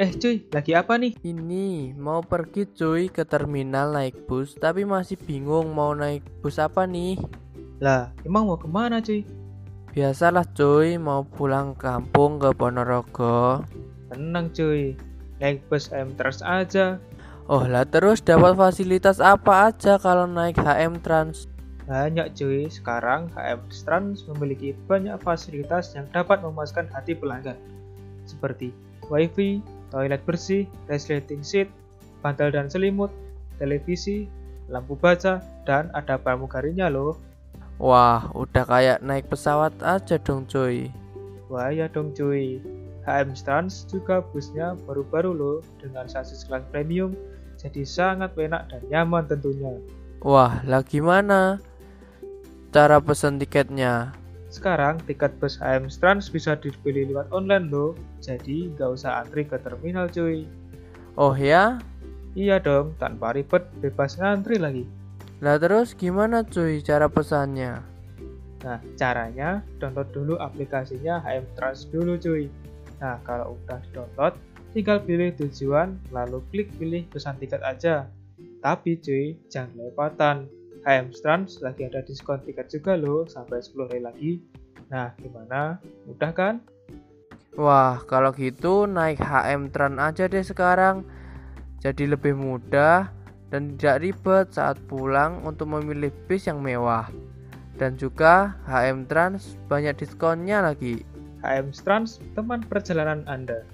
Eh cuy, lagi apa nih? Ini mau pergi cuy ke terminal naik bus tapi masih bingung mau naik bus apa nih. Lah, emang mau ke mana cuy? Biasalah cuy mau pulang kampung ke Ponorogo. Tenang cuy, naik bus HM Trans aja. Oh lah terus dapat fasilitas apa aja kalau naik HM Trans? Banyak cuy, sekarang HM Trans memiliki banyak fasilitas yang dapat memuaskan hati pelanggan. Seperti wifi, toilet bersih, resleting seat, bantal dan selimut, televisi, lampu baca, dan ada pramugarinya loh. Wah, udah kayak naik pesawat aja dong cuy. Wah ya dong cuy. HM Trans juga busnya baru-baru loh dengan sasis kelas premium, jadi sangat enak dan nyaman tentunya. Wah, lah gimana? Cara pesan tiketnya? Sekarang tiket bus HM Trans bisa dipilih lewat online loh, jadi nggak usah antri ke terminal cuy. Oh ya? Iya dong, tanpa ribet, bebas ngantri lagi. Lah terus gimana cuy cara pesannya? Nah, caranya download dulu aplikasinya HM Trans dulu cuy. Nah, kalau udah di-download, tinggal pilih tujuan, lalu klik pilih pesan tiket aja. Tapi cuy, jangan kelewatan. HM Trans lagi ada diskon tiket juga loh, sampai 10 hari lagi. Nah, gimana? Mudah kan? Wah, kalau gitu naik HM Tran aja deh sekarang. Jadi lebih mudah dan tidak ribet saat pulang untuk memilih bis yang mewah. Dan juga HM Trans banyak diskonnya lagi. HM Trans teman perjalanan Anda.